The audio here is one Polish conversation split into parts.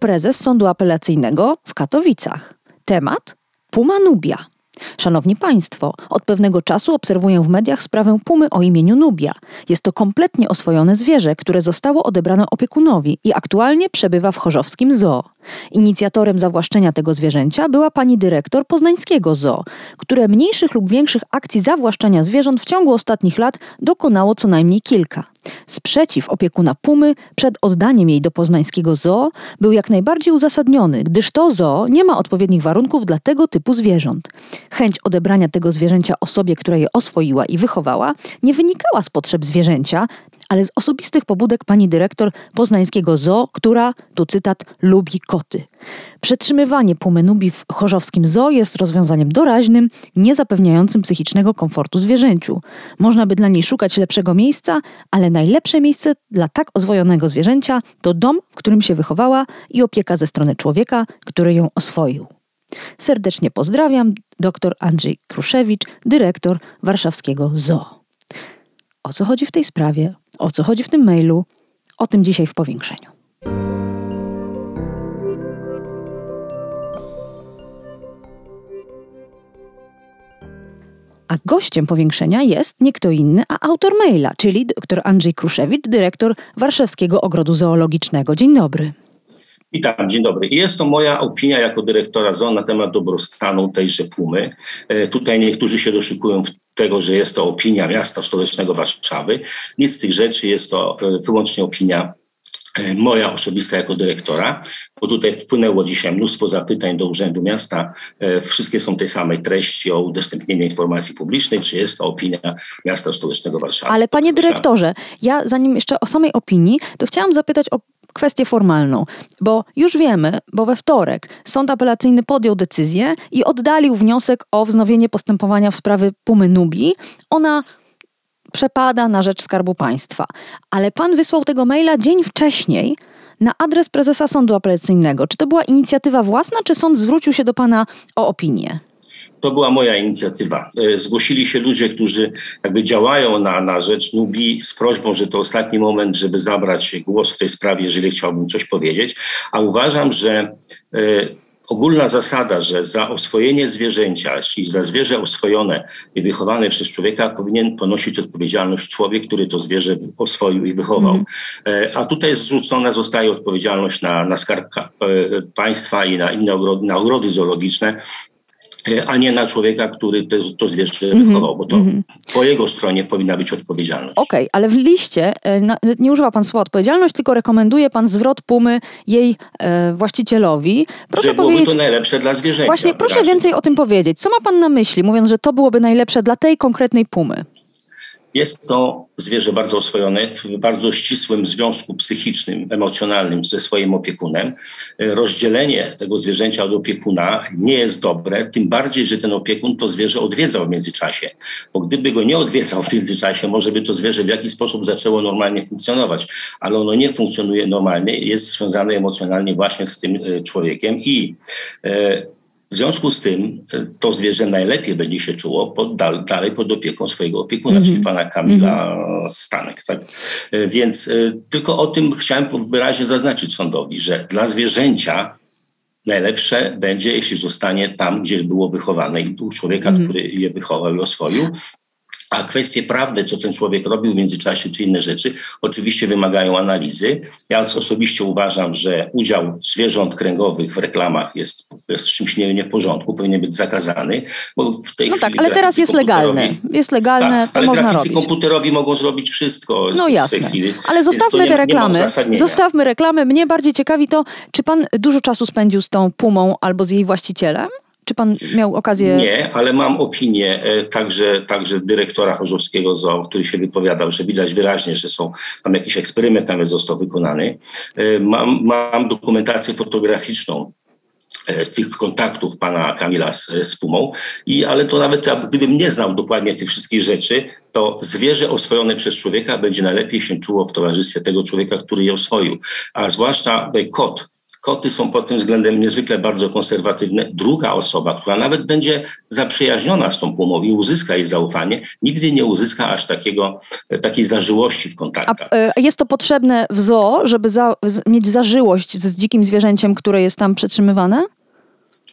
prezes Sądu Apelacyjnego w Katowicach. Temat Puma Nubia. Szanowni Państwo, od pewnego czasu obserwuję w mediach sprawę pumy o imieniu Nubia. Jest to kompletnie oswojone zwierzę, które zostało odebrane opiekunowi i aktualnie przebywa w chorzowskim zoo. Inicjatorem zawłaszczenia tego zwierzęcia była pani dyrektor poznańskiego zoo, które mniejszych lub większych akcji zawłaszczania zwierząt w ciągu ostatnich lat dokonało co najmniej kilka. Sprzeciw opiekuna Pumy przed oddaniem jej do poznańskiego zoo był jak najbardziej uzasadniony, gdyż to zoo nie ma odpowiednich warunków dla tego typu zwierząt. Chęć odebrania tego zwierzęcia osobie, która je oswoiła i wychowała, nie wynikała z potrzeb zwierzęcia, ale z osobistych pobudek pani dyrektor poznańskiego zoo, która, tu cytat, lubi koty. Przetrzymywanie pumy nubi w chorzowskim zoo jest rozwiązaniem doraźnym, nie zapewniającym psychicznego komfortu zwierzęciu. Można by dla niej szukać lepszego miejsca, ale najlepsze miejsce dla tak ozwojonego zwierzęcia to dom, w którym się wychowała i opieka ze strony człowieka, który ją oswoił. Serdecznie pozdrawiam, dr Andrzej Kruszewicz, dyrektor warszawskiego zoo. O co chodzi w tej sprawie? O co chodzi w tym mailu? O tym dzisiaj w powiększeniu. A gościem powiększenia jest nie kto inny, a autor maila, czyli dr Andrzej Kruszewicz, dyrektor Warszawskiego Ogrodu Zoologicznego. Dzień dobry. Witam, dzień dobry. Jest to moja opinia jako dyrektora ZOO na temat dobrostanu tejże pumy. E, tutaj niektórzy się doszukują tego, że jest to opinia miasta stołecznego Warszawy. Nic z tych rzeczy, jest to e, wyłącznie opinia e, moja osobista jako dyrektora, bo tutaj wpłynęło dzisiaj mnóstwo zapytań do Urzędu Miasta. Wszystkie są tej samej treści o udostępnienie informacji publicznej, czy jest to opinia miasta stołecznego Warszawy. Ale panie dyrektorze, ja zanim jeszcze o samej opinii, to chciałam zapytać o kwestię formalną, bo już wiemy, bo we wtorek sąd apelacyjny podjął decyzję i oddalił wniosek o wznowienie postępowania w sprawie Pumy Nubi. Ona przepada na rzecz Skarbu Państwa. Ale pan wysłał tego maila dzień wcześniej na adres prezesa sądu apelacyjnego. Czy to była inicjatywa własna, czy sąd zwrócił się do pana o opinię? To była moja inicjatywa. E, zgłosili się ludzie, którzy jakby działają na, na rzecz Nubii z prośbą, że to ostatni moment, żeby zabrać głos w tej sprawie, jeżeli chciałbym coś powiedzieć. A uważam, że y, ogólna zasada, że za oswojenie zwierzęcia, czyli za zwierzę oswojone i wychowane przez człowieka, powinien ponosić odpowiedzialność człowiek, który to zwierzę oswoił i wychował. Mm. A tutaj zrzucona zostaje odpowiedzialność na, na skarb państwa i na inne ogrody, na ogrody zoologiczne, E, a nie na człowieka, który te, to zwierzę -hmm. wychował, bo to -hmm. po jego stronie powinna być odpowiedzialność. Okej, okay, ale w liście e, nie używa pan słowa odpowiedzialność, tylko rekomenduje pan zwrot pumy jej e, właścicielowi. Proszę że byłoby to najlepsze dla zwierzęcia. Właśnie, proszę więcej o tym powiedzieć. Co ma pan na myśli, mówiąc, że to byłoby najlepsze dla tej konkretnej pumy? Jest to zwierzę bardzo oswojone, w bardzo ścisłym związku psychicznym, emocjonalnym ze swoim opiekunem. Rozdzielenie tego zwierzęcia od opiekuna nie jest dobre, tym bardziej, że ten opiekun to zwierzę odwiedzał w międzyczasie. Bo gdyby go nie odwiedzał w międzyczasie, może by to zwierzę w jakiś sposób zaczęło normalnie funkcjonować, ale ono nie funkcjonuje normalnie, jest związane emocjonalnie właśnie z tym e, człowiekiem i e, w związku z tym e, to zwierzę najlepiej będzie się czuło pod, dalej pod opieką swojego opiekuna, mm -hmm. czyli pana Kamila mm -hmm. Stanek. Tak? E, więc e, tylko o tym chciałem wyraźnie zaznaczyć sądowi, że dla zwierzęcia najlepsze będzie, jeśli zostanie tam, gdzie było wychowane i u człowieka, mm -hmm. który je wychował i oswoił, a kwestie prawdy, co ten człowiek robił w międzyczasie, czy inne rzeczy, oczywiście wymagają analizy. Ja osobiście uważam, że udział zwierząt kręgowych w reklamach jest, jest czymś nie, nie w porządku, powinien być zakazany. Bo w tej no tak, ale teraz jest legalne. Jest legalne, tak, to ale można robić. komputerowi mogą zrobić wszystko no w jasne. tej chwili. Ale zostawmy te reklamy. Zostawmy reklamy. Mnie bardziej ciekawi to, czy pan dużo czasu spędził z tą pumą albo z jej właścicielem? Czy pan miał okazję... Nie, ale mam opinię e, także, także dyrektora Chorzowskiego ZOO, który się wypowiadał, że widać wyraźnie, że są tam jakiś eksperyment nawet został wykonany. E, mam, mam dokumentację fotograficzną e, tych kontaktów pana Kamila z, z Pumą, I, ale to nawet gdybym nie znał dokładnie tych wszystkich rzeczy, to zwierzę oswojone przez człowieka będzie najlepiej się czuło w towarzystwie tego człowieka, który je oswoił. A zwłaszcza kot, Koty są pod tym względem niezwykle bardzo konserwatywne. Druga osoba, która nawet będzie zaprzyjaźniona z tą pumą i uzyska jej zaufanie, nigdy nie uzyska aż takiego, takiej zażyłości w kontaktach. A jest to potrzebne w zoo, żeby za, mieć zażyłość z dzikim zwierzęciem, które jest tam przetrzymywane?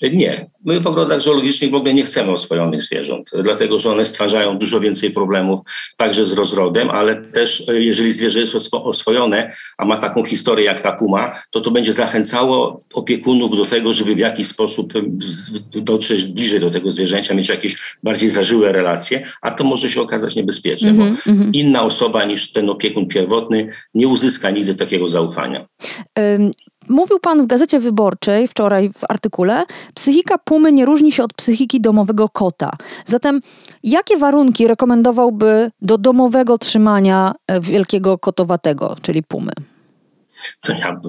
Nie. My w ogrodach zoologicznych w ogóle nie chcemy oswojonych zwierząt, dlatego że one stwarzają dużo więcej problemów także z rozrodem, ale też e, jeżeli zwierzę jest oswojone, a ma taką historię jak ta puma, to to będzie zachęcało opiekunów do tego, żeby w jakiś sposób e, dotrzeć bliżej do tego zwierzęcia, mieć jakieś bardziej zażyłe relacje, a to może się okazać niebezpieczne, mm -hmm, bo mm -hmm. inna osoba niż ten opiekun pierwotny nie uzyska nigdy takiego zaufania. Mówił pan w Gazecie Wyborczej wczoraj w artykule, psychika pumy nie różni się od psychiki domowego kota. Zatem jakie warunki rekomendowałby do domowego trzymania e, wielkiego kotowatego, czyli pumy? To ja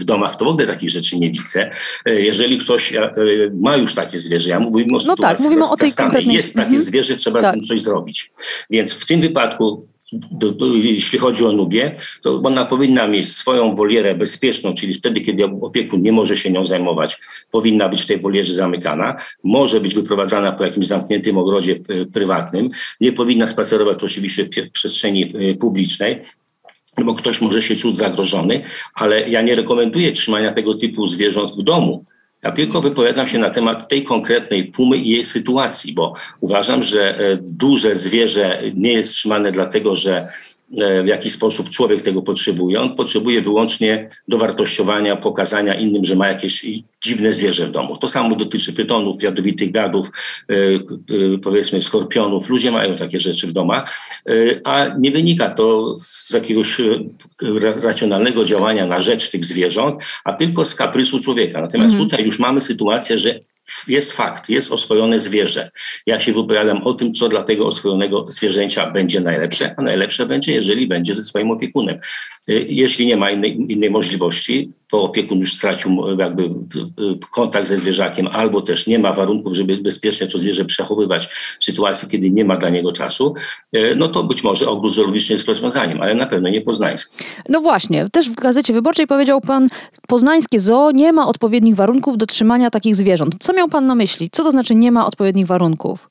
w domach to w ogóle takich rzeczy nie widzę. E, jeżeli ktoś e, ma już takie zwierzę, ja mówimy o no sytuacji tak, mówimy o tej konkretnej... jest takie mhm. zwierzę, trzeba tak. z tym coś zrobić. Więc w tym wypadku do, do, jeśli chodzi o Nubię, to ona powinna mieć swoją wolierę bezpieczną, czyli wtedy, kiedy opiekun nie może się nią zajmować, powinna być w tej wolierze zamykana, może być wyprowadzana po jakimś zamkniętym ogrodzie e, prywatnym, nie powinna spacerować oczywiście w przestrzeni e, publicznej, bo ktoś może się czuć zagrożony, ale ja nie rekomenduję trzymania tego typu zwierząt w domu ja tylko wypowiadam się na temat tej konkretnej pumy i jej sytuacji, bo uważam, że e, duże zwierzę nie jest trzymane dlatego, że w jaki sposób człowiek tego potrzebuje. On potrzebuje wyłącznie dowartościowania, pokazania innym, że ma jakieś dziwne zwierzę w domu. To samo dotyczy pytonów, jadowitych gadów, e, e, powiedzmy skorpionów. Ludzie mają takie rzeczy w domach, a nie wynika to z jakiegoś racjonalnego działania na rzecz tych zwierząt, a tylko z kaprysu człowieka. Natomiast mhm. tutaj już mamy sytuację, że jest fakt, jest oswojone zwierzę. Ja się wypowiadam o tym, co dla tego oswojonego zwierzęcia będzie najlepsze, a najlepsze będzie, jeżeli będzie ze swoim opiekunem. Y, jeśli nie ma innej, innej możliwości, bo opiekun już stracił jakby y, kontakt ze zwierzakiem, albo też nie ma warunków, żeby bezpiecznie to zwierzę przechowywać w sytuacji, kiedy nie ma dla niego czasu, no to być może ogród zoologiczny jest rozwiązaniem, ale na pewno nie poznański. No właśnie, też w Gazecie Wyborczej powiedział pan, poznańskie zoo nie ma odpowiednich warunków do trzymania takich zwierząt. Co miał pan na myśli? Co to znaczy nie ma odpowiednich warunków?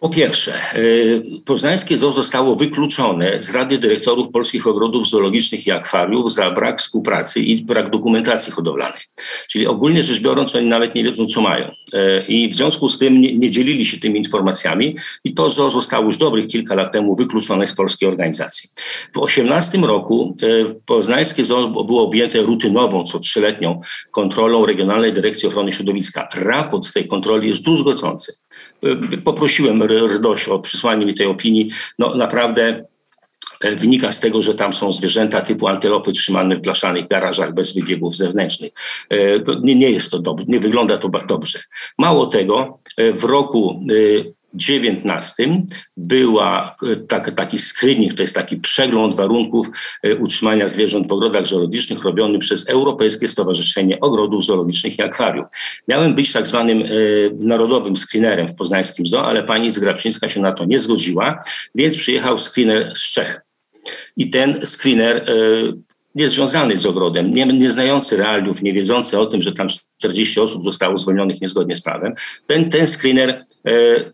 Po pierwsze, y, poznańskie zoo zostało wykluczone z Rady Dyrektorów Polskich Ogrodów Zoologicznych i Akwariów za brak współpracy i brak dokumentacji hodowlanej. Czyli ogólnie rzecz biorąc, oni nawet nie wiedzą, co mają. Y, I w związku z tym nie, nie dzielili się tymi informacjami i to zoo zostało już dobrych kilka lat temu wykluczone z polskiej organizacji. W 2018 roku y, poznańskie zoo było objęte rutynową, co trzyletnią kontrolą Regionalnej Dyrekcji Ochrony Środowiska. Raport z tej kontroli jest druzgocący. Poprosiłem RDOŚ o przysłanie mi tej opinii. No naprawdę e, wynika z tego, że tam są zwierzęta typu antylopy trzymane w blaszanych garażach bez wybiegów zewnętrznych. E, nie, nie jest to dobrze, nie wygląda to dobrze. Mało tego, e, w roku 19 była e, tak, taki screening, to jest taki przegląd warunków e, utrzymania zwierząt w ogrodach zoologicznych robiony przez Europejskie Stowarzyszenie Ogrodów Zoologicznych i Akwariów. Miałem być tak zwanym e, narodowym screenerem w poznańskim zoo, ale pani Zgrabczyńska się na to nie zgodziła, więc przyjechał screener z Czech. I ten screener niezwiązany z ogrodem, nie, nie znający realiów, nie wiedzący o tym, że tam 40 osób zostało zwolnionych niezgodnie z prawem, ten, ten screener e,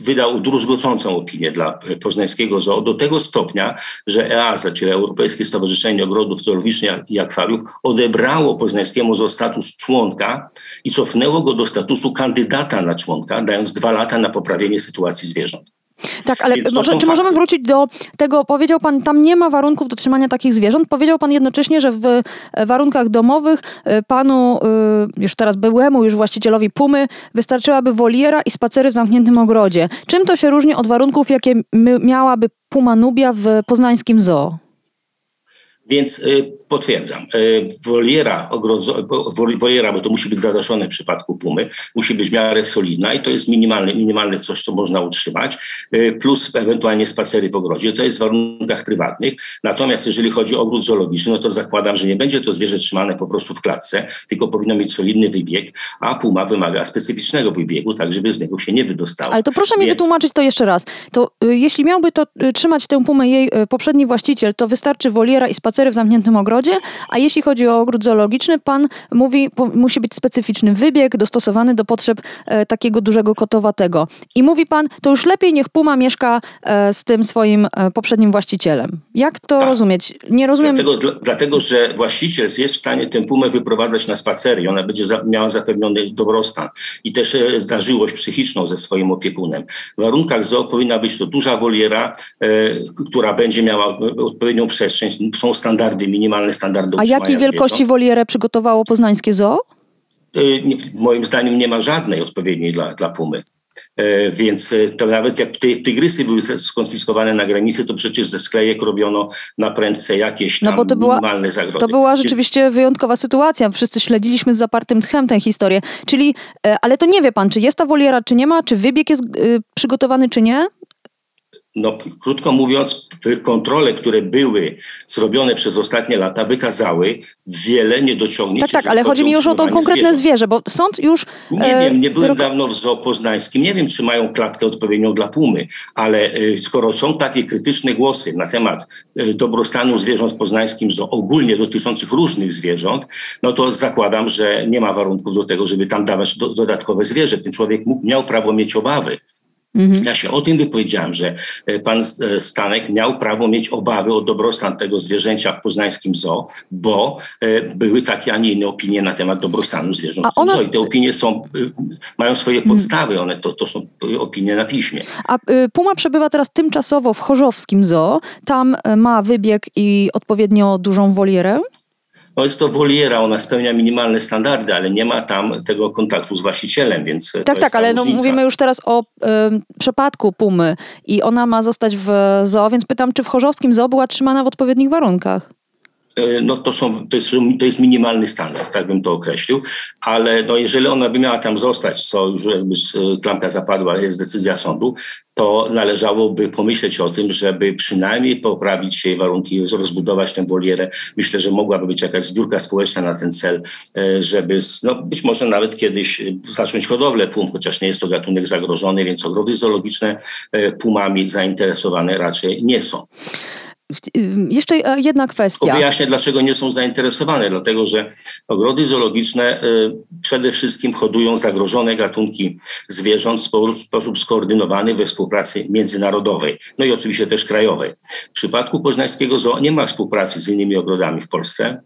wydał druzgocącą opinię dla poznańskiego zoo do tego stopnia, że EASA, czyli Europejskie Stowarzyszenie Ogrodów Zoologicznych i Akwariów, odebrało poznańskiemu zoo status członka i cofnęło go do statusu kandydata na członka, dając dwa lata na poprawienie sytuacji zwierząt. Tak, ale może, czy możemy wrócić do tego, powiedział pan, tam nie ma warunków do trzymania takich zwierząt. Powiedział pan jednocześnie, że w e, warunkach domowych e, panu, e, już teraz byłemu już właścicielowi Pumy, wystarczyłaby woliera i spacery w zamkniętym ogrodzie. Czym to się różni od warunków, jakie miałaby Puma Nubia w poznańskim zoo? Więc y, potwierdzam, y, woliera, ogrodzo, woliera, bo to musi być zadaszone w przypadku pumy, musi być w miarę solidna i to jest minimalne, minimalne coś, co można utrzymać, y, plus ewentualnie spacery w ogrodzie. To jest w warunkach prywatnych. Natomiast jeżeli chodzi o ogród zoologiczny, no to zakładam, że nie będzie to zwierzę trzymane po prostu w klatce, tylko powinno mieć solidny wybieg, a puma wymaga specyficznego wybiegu, tak żeby z niego się nie wydostało. Ale to proszę mi Więc- wytłumaczyć to jeszcze raz. To y, jeśli miałby to y, trzymać tę pumę jej y, poprzedni właściciel, to wystarczy woliera i spacery w zamkniętym ogrodzie, a jeśli chodzi o ogród zoologiczny, pan mówi, po, musi być specyficzny wybieg dostosowany do potrzeb e, takiego dużego kotowatego. I mówi pan, to już lepiej niech puma mieszka e, z tym swoim e, poprzednim właścicielem. Jak to Tak. rozumieć? Nie rozumiem. Dlatego, dla, dlatego, że właściciel jest w stanie tę pumę wyprowadzać na spacery i ona będzie za, miała zapewniony dobrostan i też e, zażyłość psychiczną ze swoim opiekunem. W warunkach zoo powinna być to duża woliera, e, która będzie miała e, odpowiednią przestrzeń. Są standardy, minimalne standardy A jakiej wielkości zwierząt. wolierę przygotowało poznańskie zoo? Nie, moim zdaniem nie ma żadnej odpowiedniej dla, dla pumy. E, Więc e, to nawet jak ty, tygrysy były skonfiskowane na granicy, to przecież ze sklejek robiono na prędce jakieś No tam bo to była- minimalne zagrody. To była Więc- rzeczywiście wyjątkowa sytuacja. Wszyscy śledziliśmy z zapartym tchem tę historię. Czyli, e, ale to nie wie pan, czy jest ta woliera, czy nie ma, czy wybieg jest y, przygotowany, czy nie? No, krótko mówiąc, kontrole, które były zrobione przez ostatnie lata, wykazały wiele niedociągnięć. Tak, tak, ale chodzi mi już o to konkretne zwierząt. zwierzę, bo sąd już... Nie e, wiem, nie byłem dawno w zoo poznańskim, nie wiem, czy mają klatkę odpowiednią dla pumy, ale y, skoro są takie krytyczne głosy na temat y, dobrostanu zwierząt w poznańskim zoo, ogólnie dotyczących różnych zwierząt, no to zakładam, że nie ma warunków do tego, żeby tam dawać do, dodatkowe zwierzę. Ten człowiek mógł, miał prawo mieć obawy. Mhm. Ja się o tym wypowiedziałem, że e, pan e, Stanek miał prawo mieć obawy o dobrostan tego zwierzęcia w poznańskim zoo, bo e, były takie, a nie inne opinie na temat dobrostanu zwierząt A w ona- zoo. I te opinie są, mają swoje podstawy, one to, to są opinie na piśmie. A Puma przebywa teraz tymczasowo w Chorzowskim Zoo. Tam ma wybieg i odpowiednio dużą wolierę. No jest to woliera, ona spełnia minimalne standardy, ale nie ma tam tego kontaktu z właścicielem, więc Tak, to jest tak, ta ale no, mówimy już teraz o y, przypadku Pumy i ona ma zostać w zoo, więc pytam, czy w Chorzowskim Zoo była trzymana w odpowiednich warunkach? E, No to, są, to, jest, to jest minimalny standard, tak bym to określił, ale no jeżeli ona by miała tam zostać, co już jakby e, klamka zapadła, jest decyzja sądu, to należałoby pomyśleć o tym, żeby przynajmniej poprawić jej warunki, rozbudować tę wolierę. Myślę, że mogłaby być jakaś zbiórka społeczna na ten cel, e, żeby no, być może nawet kiedyś zacząć hodowlę pum, chociaż nie jest to gatunek zagrożony, więc ogrody zoologiczne pumami zainteresowane raczej nie są. Jeszcze e, jedna kwestia. wyjaśnię, dlaczego nie są zainteresowane. Dlatego, że ogrody zoologiczne y, przede wszystkim hodują zagrożone gatunki zwierząt w spo- sposób skoordynowany we współpracy międzynarodowej, no i oczywiście też krajowej. W przypadku poznańskiego zoo nie ma współpracy z innymi ogrodami w Polsce.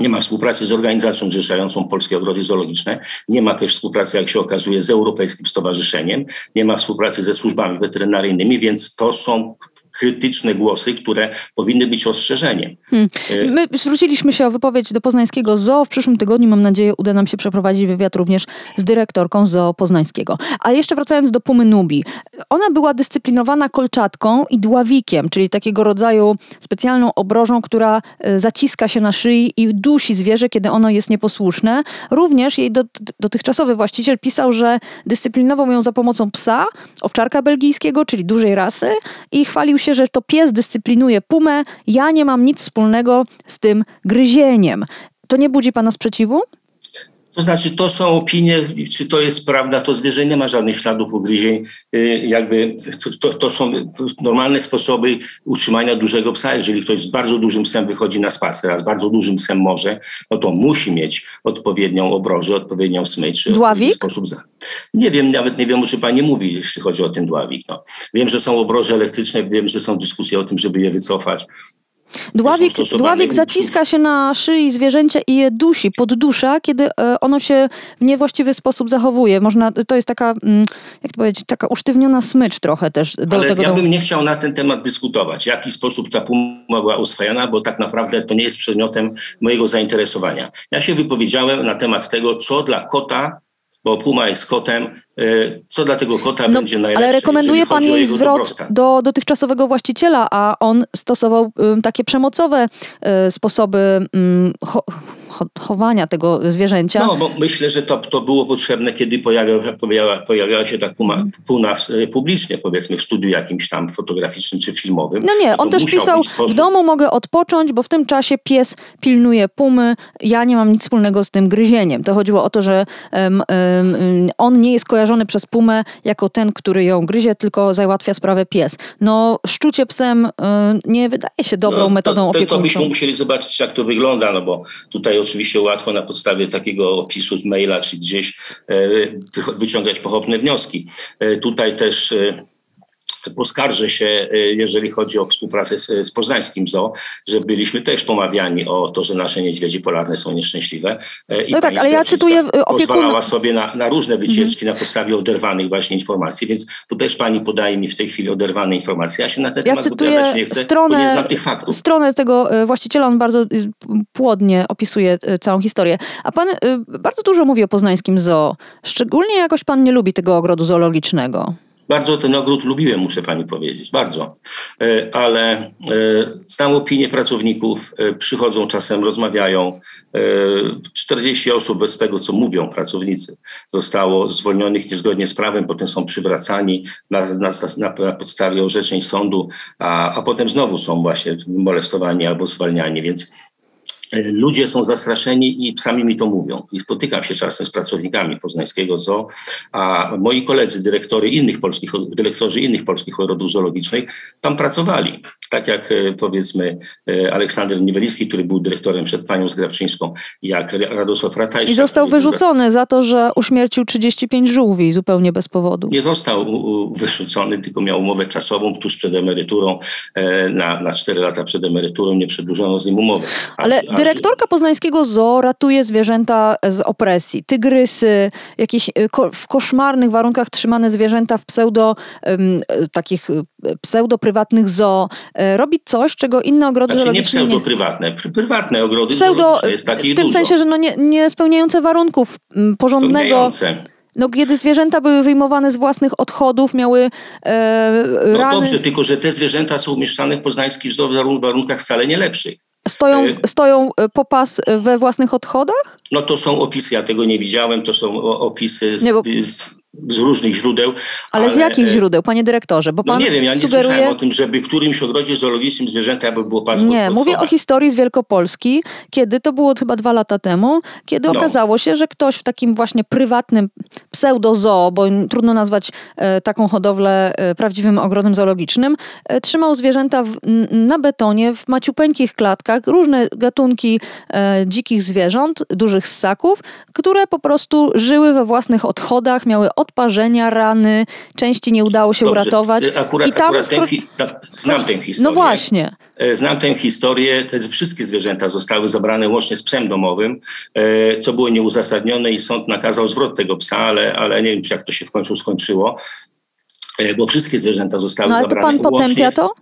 Nie ma współpracy z organizacją zrzeszającą polskie ogrody zoologiczne. Nie ma też współpracy, jak się okazuje, z Europejskim Stowarzyszeniem. Nie ma współpracy ze służbami weterynaryjnymi, więc to są krytyczne głosy, które powinny być ostrzeżeniem. Y, My zwróciliśmy się o wypowiedź do Poznańskiego Zoo. W przyszłym tygodniu, mam nadzieję, uda nam się przeprowadzić wywiad również z dyrektorką Zoo Poznańskiego. A jeszcze wracając do Pumy Nubi. Ona była dyscyplinowana kolczatką i dławikiem, czyli takiego rodzaju specjalną obrożą, która e, zaciska się na szyi i dusi zwierzę, kiedy ono jest nieposłuszne. Również jej dot- dotychczasowy właściciel pisał, że dyscyplinował ją za pomocą psa, owczarka belgijskiego, czyli dużej rasy i chwalił się, że to pies dyscyplinuje pumę. Ja nie mam nic wspólnego z tym gryzieniem. To nie budzi pana sprzeciwu? To znaczy, to są opinie, czy to jest prawda, to zwierzę nie ma żadnych śladów ugryzień. Y, Jakby to, to są normalne sposoby utrzymania dużego psa. Jeżeli ktoś z bardzo dużym psem wychodzi na spacer, a z bardzo dużym psem może, no to musi mieć odpowiednią obrożę, odpowiednią smycz. Dławik? Sposób za... Nie wiem, nawet nie wiem, o czym pani mówi, jeśli chodzi o ten dławik. No. Wiem, że są obroże elektryczne, wiem, że są dyskusje o tym, żeby je wycofać. Dławik, dławik zaciska się na szyi zwierzęcia i je dusi, poddusza, kiedy e, ono się w niewłaściwy sposób zachowuje. Można, to jest taka, mm, jak to powiedzieć, taka usztywniona smycz trochę też do Ale tego. ja do- bym nie chciał na ten temat dyskutować, w jaki sposób ta puma była uswajana, bo tak naprawdę to nie jest przedmiotem mojego zainteresowania. Ja się wypowiedziałem na temat tego, co dla kota bo puma jest kotem. E, co dla tego kota No, będzie najlepsze? ale rekomenduje pan jej zwrot dobrostan? do dotychczasowego właściciela, a on stosował takie przemocowe y, sposoby cho, chowania tego zwierzęcia. No, bo myślę, że to, to było potrzebne, kiedy pojawiała, się ta puma, puna w, e, publicznie, powiedzmy w studiu jakimś tam fotograficznym czy filmowym. No nie, on też pisał, sposób. w domu mogę odpocząć, bo w tym czasie pies pilnuje pumy, ja nie mam nic wspólnego z tym gryzieniem. To chodziło o to, że em, em, on nie jest kojarzony przez pumę jako ten, który ją gryzie, tylko załatwia sprawę pies. No, szczucie psem y, nie wydaje się dobrą No, metodą to, to, to opiekuńczą. byśmy musieli zobaczyć, jak to wygląda, no bo tutaj oczywiście łatwo na podstawie takiego opisu z maila czy gdzieś e, wy- wyciągać pochopne wnioski. E, tutaj też e, poskarżę się, e, jeżeli chodzi o współpracę z, z poznańskim zoo, że byliśmy też pomawiani o to, że nasze niedźwiedzie polarne są nieszczęśliwe. E, I No tak, ale ja cytuję, opiekun- Pozwalała sobie na, na różne wycieczki na podstawie oderwanych właśnie informacji, więc tu też pani podaje mi w tej chwili oderwane informacje. Ja się na ten Ja temat cytuję nie chcę, bo stronę, nie znam tych faktów. stronę tego właściciela, on bardzo płodnie opisuje całą historię. A pan bardzo dużo mówi o poznańskim zoo. Szczególnie jakoś pan nie lubi tego ogrodu zoologicznego. Bardzo ten ogród lubiłem, muszę pani powiedzieć, bardzo. E, Ale e, znam opinię pracowników, e, przychodzą czasem, rozmawiają. E, 40 osób z tego, co mówią pracownicy, zostało zwolnionych niezgodnie z prawem, potem są przywracani na, na, na, podstawie orzeczeń sądu, a, a potem znowu są właśnie molestowani albo zwalniani, więc Ludzie są zastraszeni i sami mi to mówią. I spotykam się czasem z pracownikami poznańskiego zoo, a moi koledzy, dyrektory innych polskich, dyrektorzy innych polskich ogrodów zoologicznych tam pracowali. Tak jak e, powiedzmy e, Aleksander Niewelicki, który był dyrektorem przed panią Zgrabczyńską, jak Radosław Ratajczak. I został był wyrzucony za to, że uśmiercił 35 żółwi zupełnie bez powodu. Nie został wyrzucony, tylko miał umowę czasową tuż przed emeryturą, e, na, na 4 lata przed emeryturą, nie przedłużono z nim umowy. Aż- Ale aż- dyrektorka poznańskiego zoo ratuje zwierzęta z opresji. Tygrysy, jakieś ko- w koszmarnych warunkach trzymane zwierzęta w pseudo, y, takich y, pseudo-prywatnych zoo. Y, Robi coś, czego inne ogrody Znaczy nie pseudo-prywatne, pr- prywatne ogrody Pseudo, jest takich w tym dużo. sensie, że no nie, nie spełniające warunków porządnego... Spełniające. No, kiedy zwierzęta były wyjmowane z własnych odchodów, miały e, No rany, dobrze, tylko że te zwierzęta są umieszczane w poznańskich w warun- warunkach wcale nie lepszych. stoją, y- stoją e, po pas we własnych odchodach? No to są opisy, ja tego nie widziałem, to są opisy z, Nie, bo- z, z różnych źródeł. Ale, z jakich e, źródeł, panie dyrektorze? Bo No pan nie wiem, ja nie sugeruje... słyszałem o tym, żeby w którymś ogrodzie zoologicznym zwierzęta by było pas pod- Nie, mówię o historii z Wielkopolski, kiedy to było chyba dwa lata temu, kiedy No. okazało się, że ktoś w takim właśnie prywatnym pseudozoo, bo trudno nazwać e, taką hodowlę e, prawdziwym ogrodem zoologicznym, e, trzymał zwierzęta w, na betonie, w maciupeńkich klatkach, różne gatunki e, dzikich zwierząt, dużych ssaków, które po prostu żyły we własnych odchodach, miały odparzenia, rany, części nie udało się Dobrze, uratować. e, Akurat, I tam akurat ten, hi- tak, znam tę historię. No właśnie. E, Znam tę historię, te wszystkie zwierzęta zostały zabrane łącznie z psem domowym, e, co było nieuzasadnione i sąd nakazał zwrot tego psa, ale, ale nie wiem, czy jak to się w końcu skończyło, bo wszystkie zwierzęta zostały No ale to zabrane pan potępia łącznie z- to?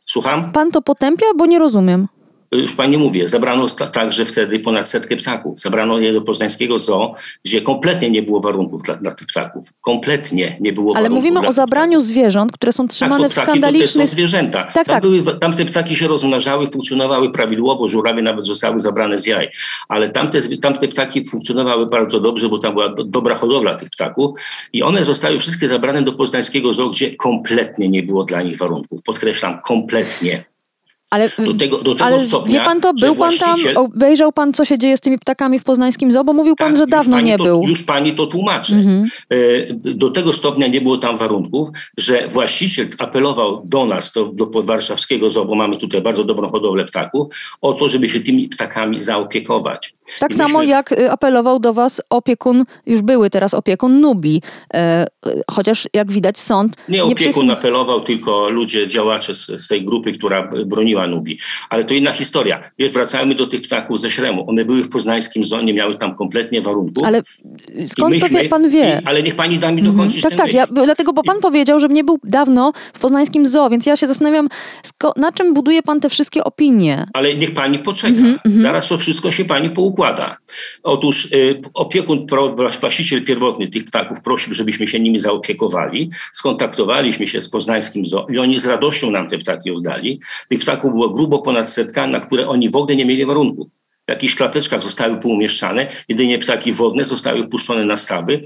Słucham? Pan to potępia, bo nie rozumiem. Już pani mówię, zabrano także wtedy ponad setkę ptaków. Zabrano je do poznańskiego zoo, gdzie kompletnie nie było warunków dla, dla tych ptaków. Kompletnie nie było Ale mówimy o zabraniu ptaków. zwierząt, które są Tak, trzymane to w ptaki to też są skandalicznych... zwierzęta. Tak, tam, tak. Były, tam te ptaki się rozmnażały, funkcjonowały prawidłowo, żurawie nawet zostały zabrane z jaj. Ale tamte, tamte ptaki funkcjonowały bardzo dobrze, bo tam była do, dobra hodowla tych ptaków i one zostały wszystkie zabrane do poznańskiego zoo, gdzie kompletnie nie było dla nich warunków. Podkreślam, kompletnie. Ale, Do tego, do tego ale stopnia, wie pan to, był pan tam, obejrzał pan, co się dzieje z tymi ptakami w poznańskim zoo, bo mówił pan, Tak, że dawno nie to, był. Mhm. Już pani to tłumaczy. E, Do tego stopnia nie było tam warunków, że właściciel apelował do nas, do, do warszawskiego zoo, bo mamy tutaj bardzo dobrą hodowlę ptaków, o to, żeby się tymi ptakami zaopiekować. Tak samo jak y, apelował do was opiekun, już były teraz opiekun Nubi. E, chociaż jak widać sąd... Nie opiekun przychyl- apelował, tylko ludzie, działacze z, z tej grupy, która broniła Pumanubii. Ale to inna historia. Wiesz, wracajmy do tych ptaków ze Śremu. One były w poznańskim zoo, nie miały tam kompletnie warunków. Ale I skąd to myśmy- wie, pan wie? I, ale niech pani da mi Mhm. dokończyć Tak, ten tak, myśl. ja, dlatego, bo pan powiedział, że nie był dawno w poznańskim zoo, więc ja się zastanawiam, na czym buduje pan te wszystkie opinie? Ale niech pani poczeka. Mhm, Zaraz to wszystko się pani poukłada. Otóż y, opiekun, pro, właściciel pierwotny tych ptaków prosił, żebyśmy się nimi zaopiekowali. Skontaktowaliśmy się z poznańskim zoo i oni z radością nam te ptaki oddali. Tych ptaków było grubo ponad setka, na które oni w ogóle nie mieli warunków. W jakichś klateczkach zostały poumieszczane, jedynie ptaki wodne zostały puszczone na stawy,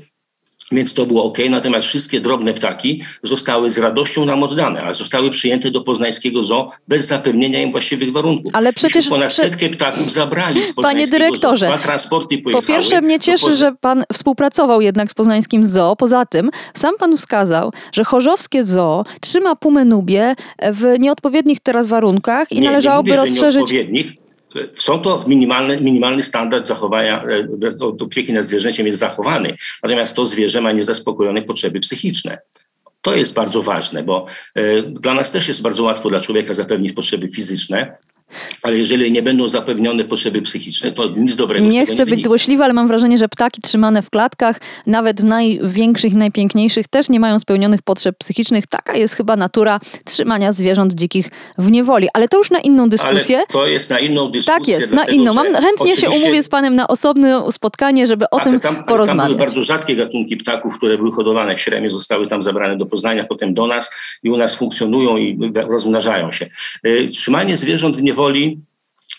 więc to było ok. Natomiast wszystkie drobne ptaki zostały z radością nam oddane, a zostały przyjęte do poznańskiego zoo bez zapewnienia im właściwych warunków. Ale przecież- Myśmy ponad prze- setkę ptaków zabrali z Panie dyrektorze, zoo. Dwa transporty Po pojechały. pierwsze, mnie cieszy, że pan współpracował jednak z poznańskim zoo. Poza tym, sam pan wskazał, że chorzowskie zoo trzyma pumę nubię w nieodpowiednich teraz warunkach i Nie, należałoby nie mówię, rozszerzyć. Są to minimalny, minimalny standard zachowania, e, opieki nad zwierzęciem jest zachowany, natomiast to zwierzę ma niezaspokojone potrzeby psychiczne. To jest bardzo ważne, bo e, dla nas też jest bardzo łatwo dla człowieka zapewnić potrzeby fizyczne, ale jeżeli nie będą zapewnione potrzeby psychiczne, to nic dobrego Nie chcę być wyniknie. złośliwa, ale mam wrażenie, że ptaki trzymane w klatkach, nawet największych, najpiękniejszych, też nie mają spełnionych potrzeb psychicznych. Taka jest chyba natura trzymania zwierząt dzikich w niewoli. Ale to już na inną dyskusję. Ale to jest na inną dyskusję. Tak jest, na dlatego, inną. Mam chętnie się umówię z panem na osobne spotkanie, żeby o Tak, tym tam, Tam porozmawiać. były bardzo rzadkie gatunki ptaków, które były hodowane w Śremie, zostały tam zabrane do Poznania, potem do nas i u nas funkcjonują i rozmnażają się. Y, Trzymanie zwierząt w niewoli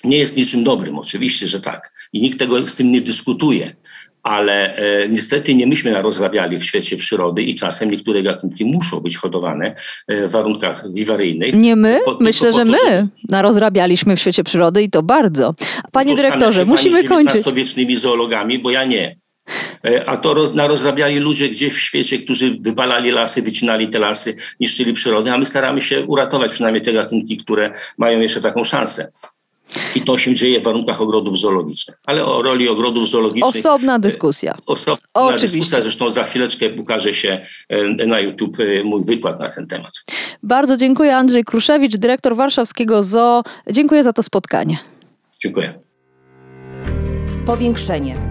nie jest niczym dobrym, oczywiście, że tak. I nikt tego z tym nie dyskutuje. Ale e, niestety nie myśmy narozrabiali w świecie przyrody i czasem niektóre gatunki muszą być hodowane e, w warunkach wiwaryjnych. Nie my? Tylko Myślę, że to, my narozrabialiśmy w świecie przyrody i to bardzo. Panie dyrektorze, musimy pani z kończyć. XIX-wiecznymi zoologami, bo ja nie. E, A to roz, narozrabiali ludzie gdzieś w świecie, którzy wypalali lasy, wycinali te lasy, niszczyli przyrodę, a my staramy się uratować przynajmniej te gatunki, które mają jeszcze taką szansę. I to się dzieje w warunkach ogrodów zoologicznych. Ale o roli ogrodów zoologicznych Osobna dyskusja. osobna Oczywiście. dyskusja, zresztą za chwileczkę ukaże się e, na YouTube e, mój wykład na ten temat. Bardzo dziękuję Andrzej Kruszewicz, dyrektor warszawskiego zoo. Dziękuję za to spotkanie. Dziękuję. Powiększenie.